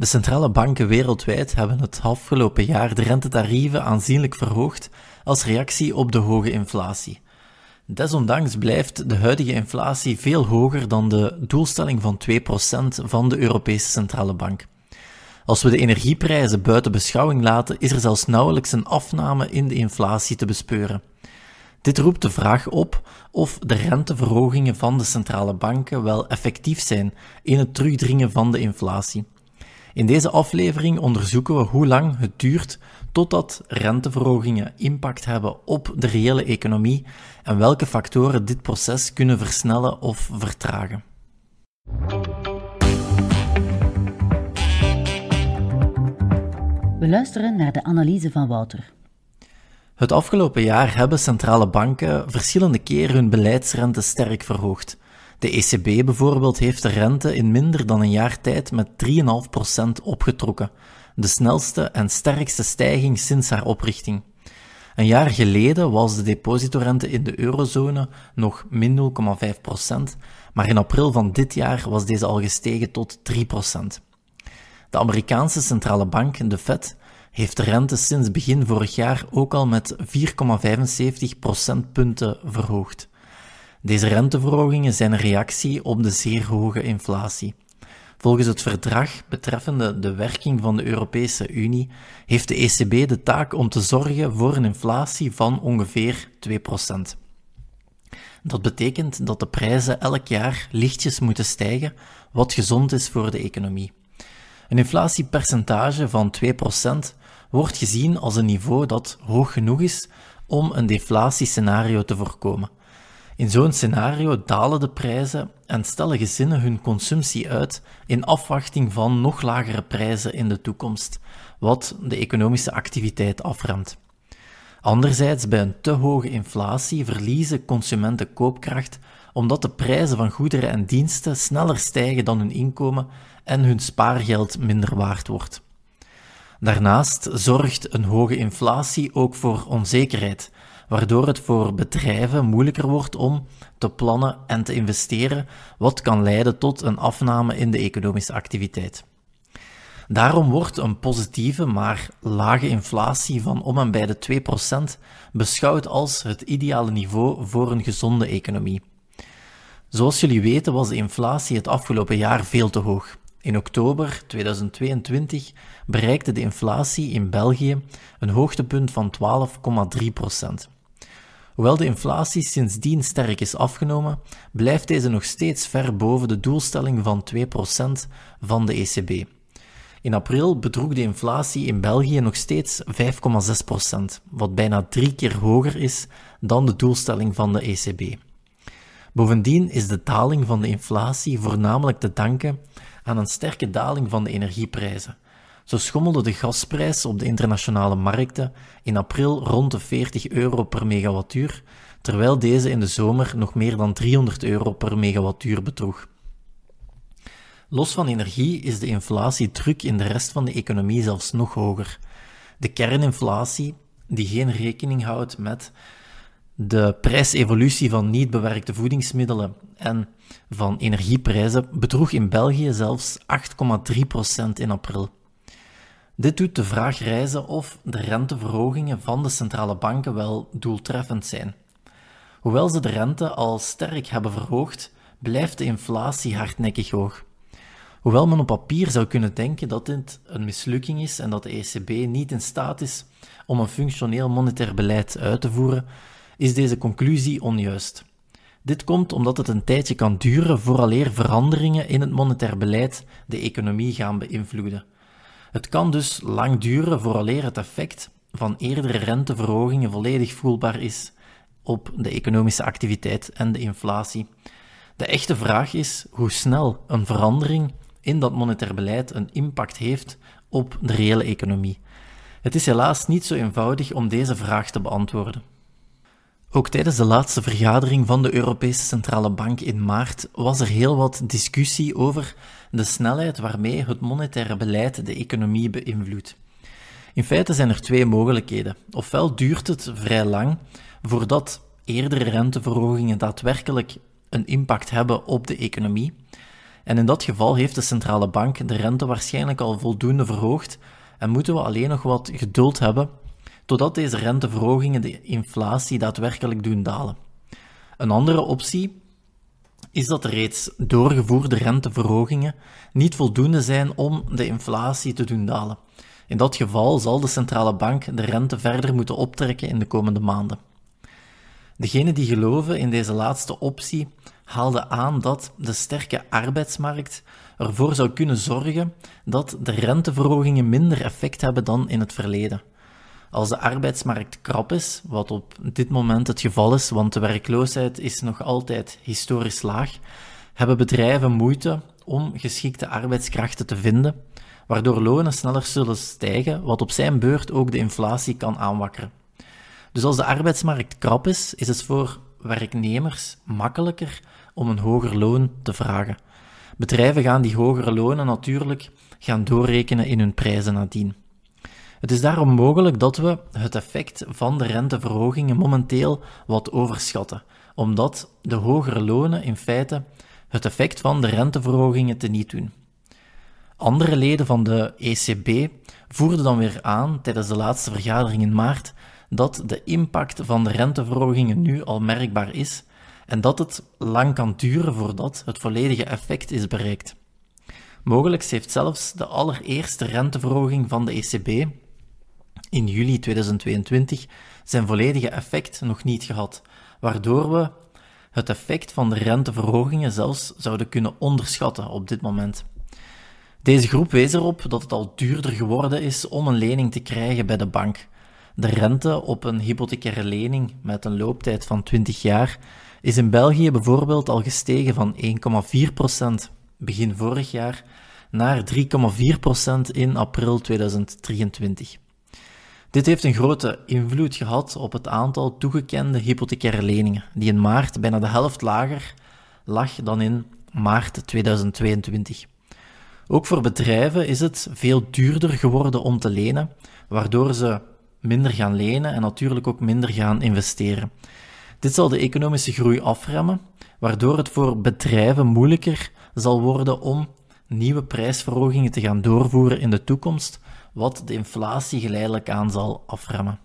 De centrale banken wereldwijd hebben het afgelopen jaar de rentetarieven aanzienlijk verhoogd als reactie op de hoge inflatie. Desondanks blijft de huidige inflatie veel hoger dan de doelstelling van 2% van de Europese Centrale Bank. Als we de energieprijzen buiten beschouwing laten, is er zelfs nauwelijks een afname in de inflatie te bespeuren. Dit roept de vraag op of de renteverhogingen van de centrale banken wel effectief zijn in het terugdringen van de inflatie. In deze aflevering onderzoeken we hoe lang het duurt totdat renteverhogingen impact hebben op de reële economie en welke factoren dit proces kunnen versnellen of vertragen. We luisteren naar de analyse van Wouter. Het afgelopen jaar hebben centrale banken verschillende keren hun beleidsrente sterk verhoogd. De ECB bijvoorbeeld heeft de rente in minder dan een jaar tijd met 3,5% opgetrokken, de snelste en sterkste stijging sinds haar oprichting. Een jaar geleden was de depositorente in de eurozone nog min 0,5%, maar in april van dit jaar was deze al gestegen tot 3%. De Amerikaanse centrale bank, de Fed, heeft de rente sinds begin vorig jaar ook al met 4,75 procentpunten verhoogd. Deze renteverhogingen zijn een reactie op de zeer hoge inflatie. Volgens het verdrag betreffende de werking van de Europese Unie heeft de ECB de taak om te zorgen voor een inflatie van ongeveer 2%. Dat betekent dat de prijzen elk jaar lichtjes moeten stijgen, wat gezond is voor de economie. Een inflatiepercentage van 2% wordt gezien als een niveau dat hoog genoeg is om een deflatiescenario te voorkomen. In zo'n scenario dalen de prijzen en stellen gezinnen hun consumptie uit in afwachting van nog lagere prijzen in de toekomst, wat de economische activiteit afremt. Anderzijds, bij een te hoge inflatie verliezen consumenten koopkracht omdat de prijzen van goederen en diensten sneller stijgen dan hun inkomen en hun spaargeld minder waard wordt. Daarnaast zorgt een hoge inflatie ook voor onzekerheid, waardoor het voor bedrijven moeilijker wordt om te plannen en te investeren, wat kan leiden tot een afname in de economische activiteit. Daarom wordt een positieve, maar lage inflatie van om en bij de 2% beschouwd als het ideale niveau voor een gezonde economie. Zoals jullie weten was de inflatie het afgelopen jaar veel te hoog. In oktober 2022 bereikte de inflatie in België een hoogtepunt van 12,3 Hoewel de inflatie sindsdien sterk is afgenomen, blijft deze nog steeds ver boven de doelstelling van 2% van de ECB. In april bedroeg de inflatie in België nog steeds 5,6% wat bijna drie keer hoger is dan de doelstelling van de ECB. Bovendien is de daling van de inflatie voornamelijk te danken aan een sterke daling van de energieprijzen. Zo schommelde de gasprijs op de internationale markten in april rond de 40 euro per megawattuur, terwijl deze in de zomer nog meer dan 300 euro per megawattuur bedroeg. Los van energie is de inflatiedruk in de rest van de economie zelfs nog hoger. De kerninflatie, die geen rekening houdt met de prijsevolutie van niet bewerkte voedingsmiddelen en van energieprijzen bedroeg in België zelfs 8,3% in april. Dit doet de vraag reizen of de renteverhogingen van de centrale banken wel doeltreffend zijn. Hoewel ze de rente al sterk hebben verhoogd, blijft de inflatie hardnekkig hoog. Hoewel men op papier zou kunnen denken dat dit een mislukking is en dat de ECB niet in staat is om een functioneel monetair beleid uit te voeren, is deze conclusie onjuist. Dit komt omdat het een tijdje kan duren vooraleer veranderingen in het monetair beleid de economie gaan beïnvloeden. Het kan dus lang duren vooraleer het effect van eerdere renteverhogingen volledig voelbaar is op de economische activiteit en de inflatie. De echte vraag is hoe snel een verandering in dat monetair beleid een impact heeft op de reële economie. Het is helaas niet zo eenvoudig om deze vraag te beantwoorden. Ook tijdens de laatste vergadering van de Europese Centrale Bank in maart was er heel wat discussie over de snelheid waarmee het monetaire beleid de economie beïnvloedt. In feite zijn er twee mogelijkheden. Ofwel duurt het vrij lang voordat eerdere renteverhogingen daadwerkelijk een impact hebben op de economie. En in dat geval heeft de centrale bank de rente waarschijnlijk al voldoende verhoogd en moeten we alleen nog wat geduld hebben totdat deze renteverhogingen de inflatie daadwerkelijk doen dalen. Een andere optie is dat de reeds doorgevoerde renteverhogingen niet voldoende zijn om de inflatie te doen dalen. In dat geval zal de centrale bank de rente verder moeten optrekken in de komende maanden. Degenen die geloven in deze laatste optie haalden aan dat de sterke arbeidsmarkt ervoor zou kunnen zorgen dat de renteverhogingen minder effect hebben dan in het verleden. Als de arbeidsmarkt krap is, wat op dit moment het geval is, want de werkloosheid is nog altijd historisch laag, hebben bedrijven moeite om geschikte arbeidskrachten te vinden, waardoor lonen sneller zullen stijgen, wat op zijn beurt ook de inflatie kan aanwakkeren. Dus als de arbeidsmarkt krap is, is het voor werknemers makkelijker om een hoger loon te vragen. Bedrijven gaan die hogere lonen natuurlijk gaan doorrekenen in hun prijzen nadien. Het is daarom mogelijk dat we het effect van de renteverhogingen momenteel wat overschatten, omdat de hogere lonen in feite het effect van de renteverhogingen teniet doen. Andere leden van de ECB voerden dan weer aan tijdens de laatste vergadering in maart dat de impact van de renteverhogingen nu al merkbaar is en dat het lang kan duren voordat het volledige effect is bereikt. Mogelijk heeft zelfs de allereerste renteverhoging van de ECB in juli 2022 zijn volledige effect nog niet gehad, waardoor we het effect van de renteverhogingen zelfs zouden kunnen onderschatten op dit moment. Deze groep wees erop dat het al duurder geworden is om een lening te krijgen bij de bank. De rente op een hypothecaire lening met een looptijd van 20 jaar is in België bijvoorbeeld al gestegen van 1,4% begin vorig jaar naar 3,4% in april 2023. Dit heeft een grote invloed gehad op het aantal toegekende hypothecaire leningen, die in maart bijna de helft lager lag dan in maart 2022. Ook voor bedrijven is het veel duurder geworden om te lenen, waardoor ze minder gaan lenen en natuurlijk ook minder gaan investeren. Dit zal de economische groei afremmen, waardoor het voor bedrijven moeilijker zal worden om nieuwe prijsverhogingen te gaan doorvoeren in de toekomst, wat de inflatie geleidelijk aan zal afremmen.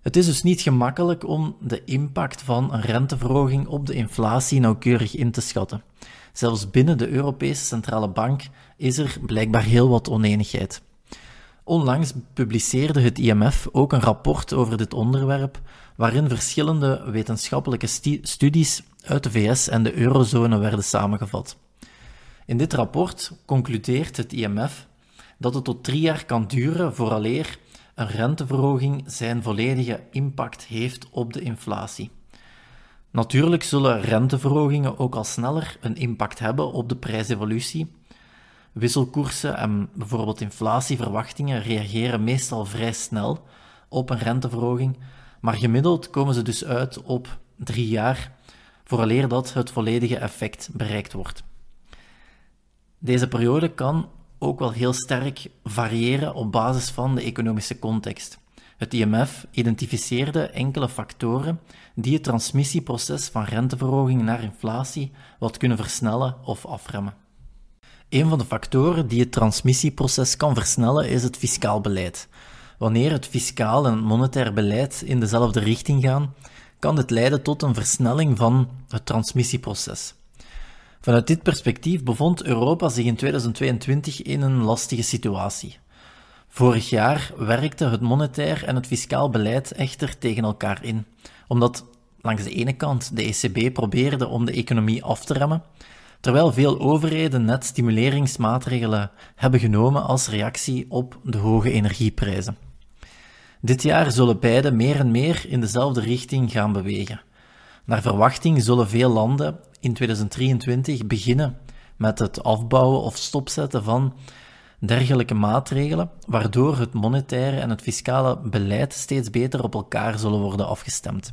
Het is dus niet gemakkelijk om de impact van een renteverhoging op de inflatie nauwkeurig in te schatten. Zelfs binnen de Europese Centrale Bank is er blijkbaar heel wat oneenigheid. Onlangs publiceerde het IMF ook een rapport over dit onderwerp, waarin verschillende wetenschappelijke studies uit de VS en de eurozone werden samengevat. In dit rapport concludeert het IMF dat het tot drie jaar kan duren vooraleer een renteverhoging zijn volledige impact heeft op de inflatie. Natuurlijk zullen renteverhogingen ook al sneller een impact hebben op de prijsevolutie. Wisselkoersen en bijvoorbeeld inflatieverwachtingen reageren meestal vrij snel op een renteverhoging, maar gemiddeld komen ze dus uit op drie jaar, vooraleer dat het volledige effect bereikt wordt. Deze periode kan ook wel heel sterk variëren op basis van de economische context. Het IMF identificeerde enkele factoren die het transmissieproces van renteverhoging naar inflatie wat kunnen versnellen of afremmen. Een van de factoren die het transmissieproces kan versnellen is het fiscaal beleid. Wanneer het fiscaal en het monetair beleid in dezelfde richting gaan, kan dit leiden tot een versnelling van het transmissieproces. Vanuit dit perspectief bevond Europa zich in 2022 in een lastige situatie. Vorig jaar werkte het monetair en het fiscaal beleid echter tegen elkaar in, omdat langs de ene kant de ECB probeerde om de economie af te remmen, terwijl veel overheden net stimuleringsmaatregelen hebben genomen als reactie op de hoge energieprijzen. Dit jaar zullen beide meer en meer in dezelfde richting gaan bewegen. Naar verwachting zullen veel landen in 2023 beginnen met het afbouwen of stopzetten van dergelijke maatregelen, waardoor het monetaire en het fiscale beleid steeds beter op elkaar zullen worden afgestemd.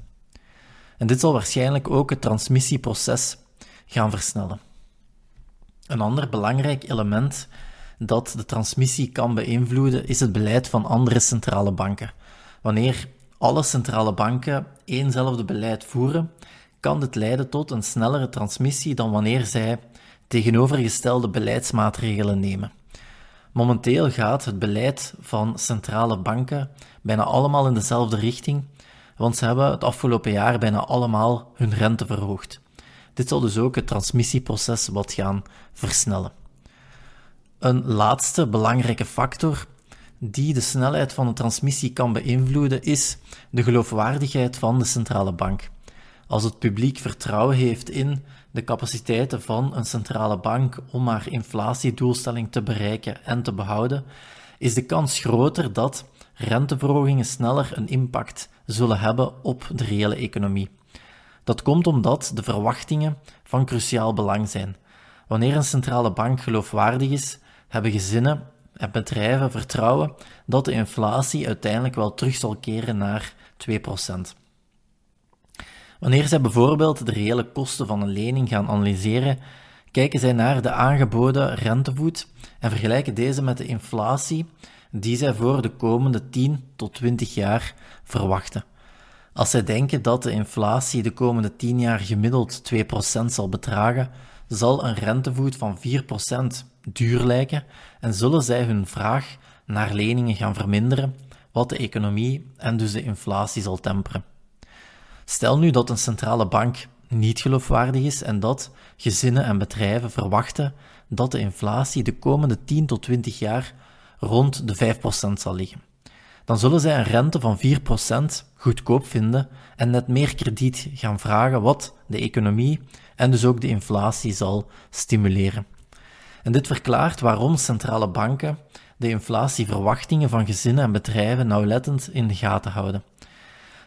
En dit zal waarschijnlijk ook het transmissieproces gaan versnellen. Een ander belangrijk element dat de transmissie kan beïnvloeden is het beleid van andere centrale banken. Wanneer alle centrale banken éénzelfde beleid voeren, kan dit leiden tot een snellere transmissie dan wanneer zij tegenovergestelde beleidsmaatregelen nemen. Momenteel gaat het beleid van centrale banken bijna allemaal in dezelfde richting, want ze hebben het afgelopen jaar bijna allemaal hun rente verhoogd. Dit zal dus ook het transmissieproces wat gaan versnellen. Een laatste belangrijke factor die de snelheid van de transmissie kan beïnvloeden is de geloofwaardigheid van de centrale bank. Als het publiek vertrouwen heeft in de capaciteiten van een centrale bank om haar inflatiedoelstelling te bereiken en te behouden, is de kans groter dat renteverhogingen sneller een impact zullen hebben op de reële economie. Dat komt omdat de verwachtingen van cruciaal belang zijn. Wanneer een centrale bank geloofwaardig is, hebben gezinnen en bedrijven vertrouwen dat de inflatie uiteindelijk wel terug zal keren naar 2%. Wanneer zij bijvoorbeeld de reële kosten van een lening gaan analyseren, kijken zij naar de aangeboden rentevoet en vergelijken deze met de inflatie die zij voor de komende 10 tot 20 jaar verwachten. Als zij denken dat de inflatie de komende 10 jaar gemiddeld 2% zal bedragen, zal een rentevoet van 4% duur lijken en zullen zij hun vraag naar leningen gaan verminderen, wat de economie en dus de inflatie zal temperen. Stel nu dat een centrale bank niet geloofwaardig is en dat gezinnen en bedrijven verwachten dat de inflatie de komende 10 tot 20 jaar rond de 5% zal liggen. Dan zullen zij een rente van 4% goedkoop vinden en net meer krediet gaan vragen, wat de economie en dus ook de inflatie zal stimuleren. En dit verklaart waarom centrale banken de inflatieverwachtingen van gezinnen en bedrijven nauwlettend in de gaten houden.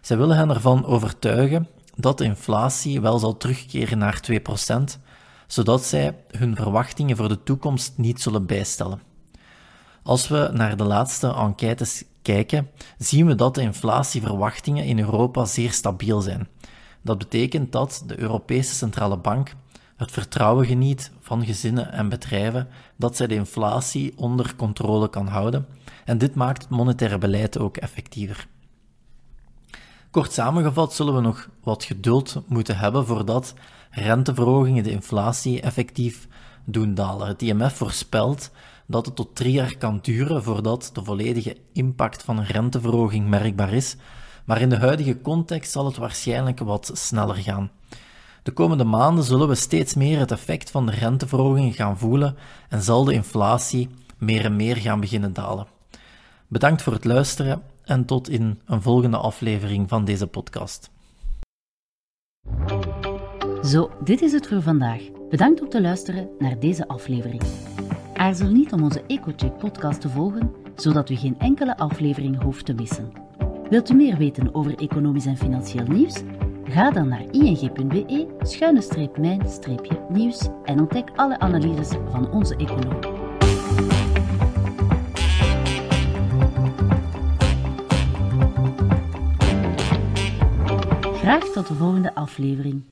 Zij willen hen ervan overtuigen dat de inflatie wel zal terugkeren naar 2%, zodat zij hun verwachtingen voor de toekomst niet zullen bijstellen. Als we naar de laatste enquêtes kijken, zien we dat de inflatieverwachtingen in Europa zeer stabiel zijn. Dat betekent dat de Europese Centrale Bank het vertrouwen geniet van gezinnen en bedrijven dat zij de inflatie onder controle kan houden, en dit maakt het monetaire beleid ook effectiever. Kort samengevat zullen we nog wat geduld moeten hebben voordat renteverhogingen de inflatie effectief doen dalen. Het IMF voorspelt dat het tot drie jaar kan duren voordat de volledige impact van een renteverhoging merkbaar is, maar in de huidige context zal het waarschijnlijk wat sneller gaan. De komende maanden zullen we steeds meer het effect van de renteverhoging gaan voelen en zal de inflatie meer en meer gaan beginnen dalen. Bedankt voor het luisteren en tot in een volgende aflevering van deze podcast. Zo, dit is het voor vandaag. Bedankt om te luisteren naar deze aflevering. Aarzel niet om onze EcoCheck podcast te volgen, zodat u geen enkele aflevering hoeft te missen. Wilt u meer weten over economisch en financieel nieuws? Ga dan naar ing.be-mijn-nieuws en ontdek alle analyses van onze econoom. Graag tot de volgende aflevering.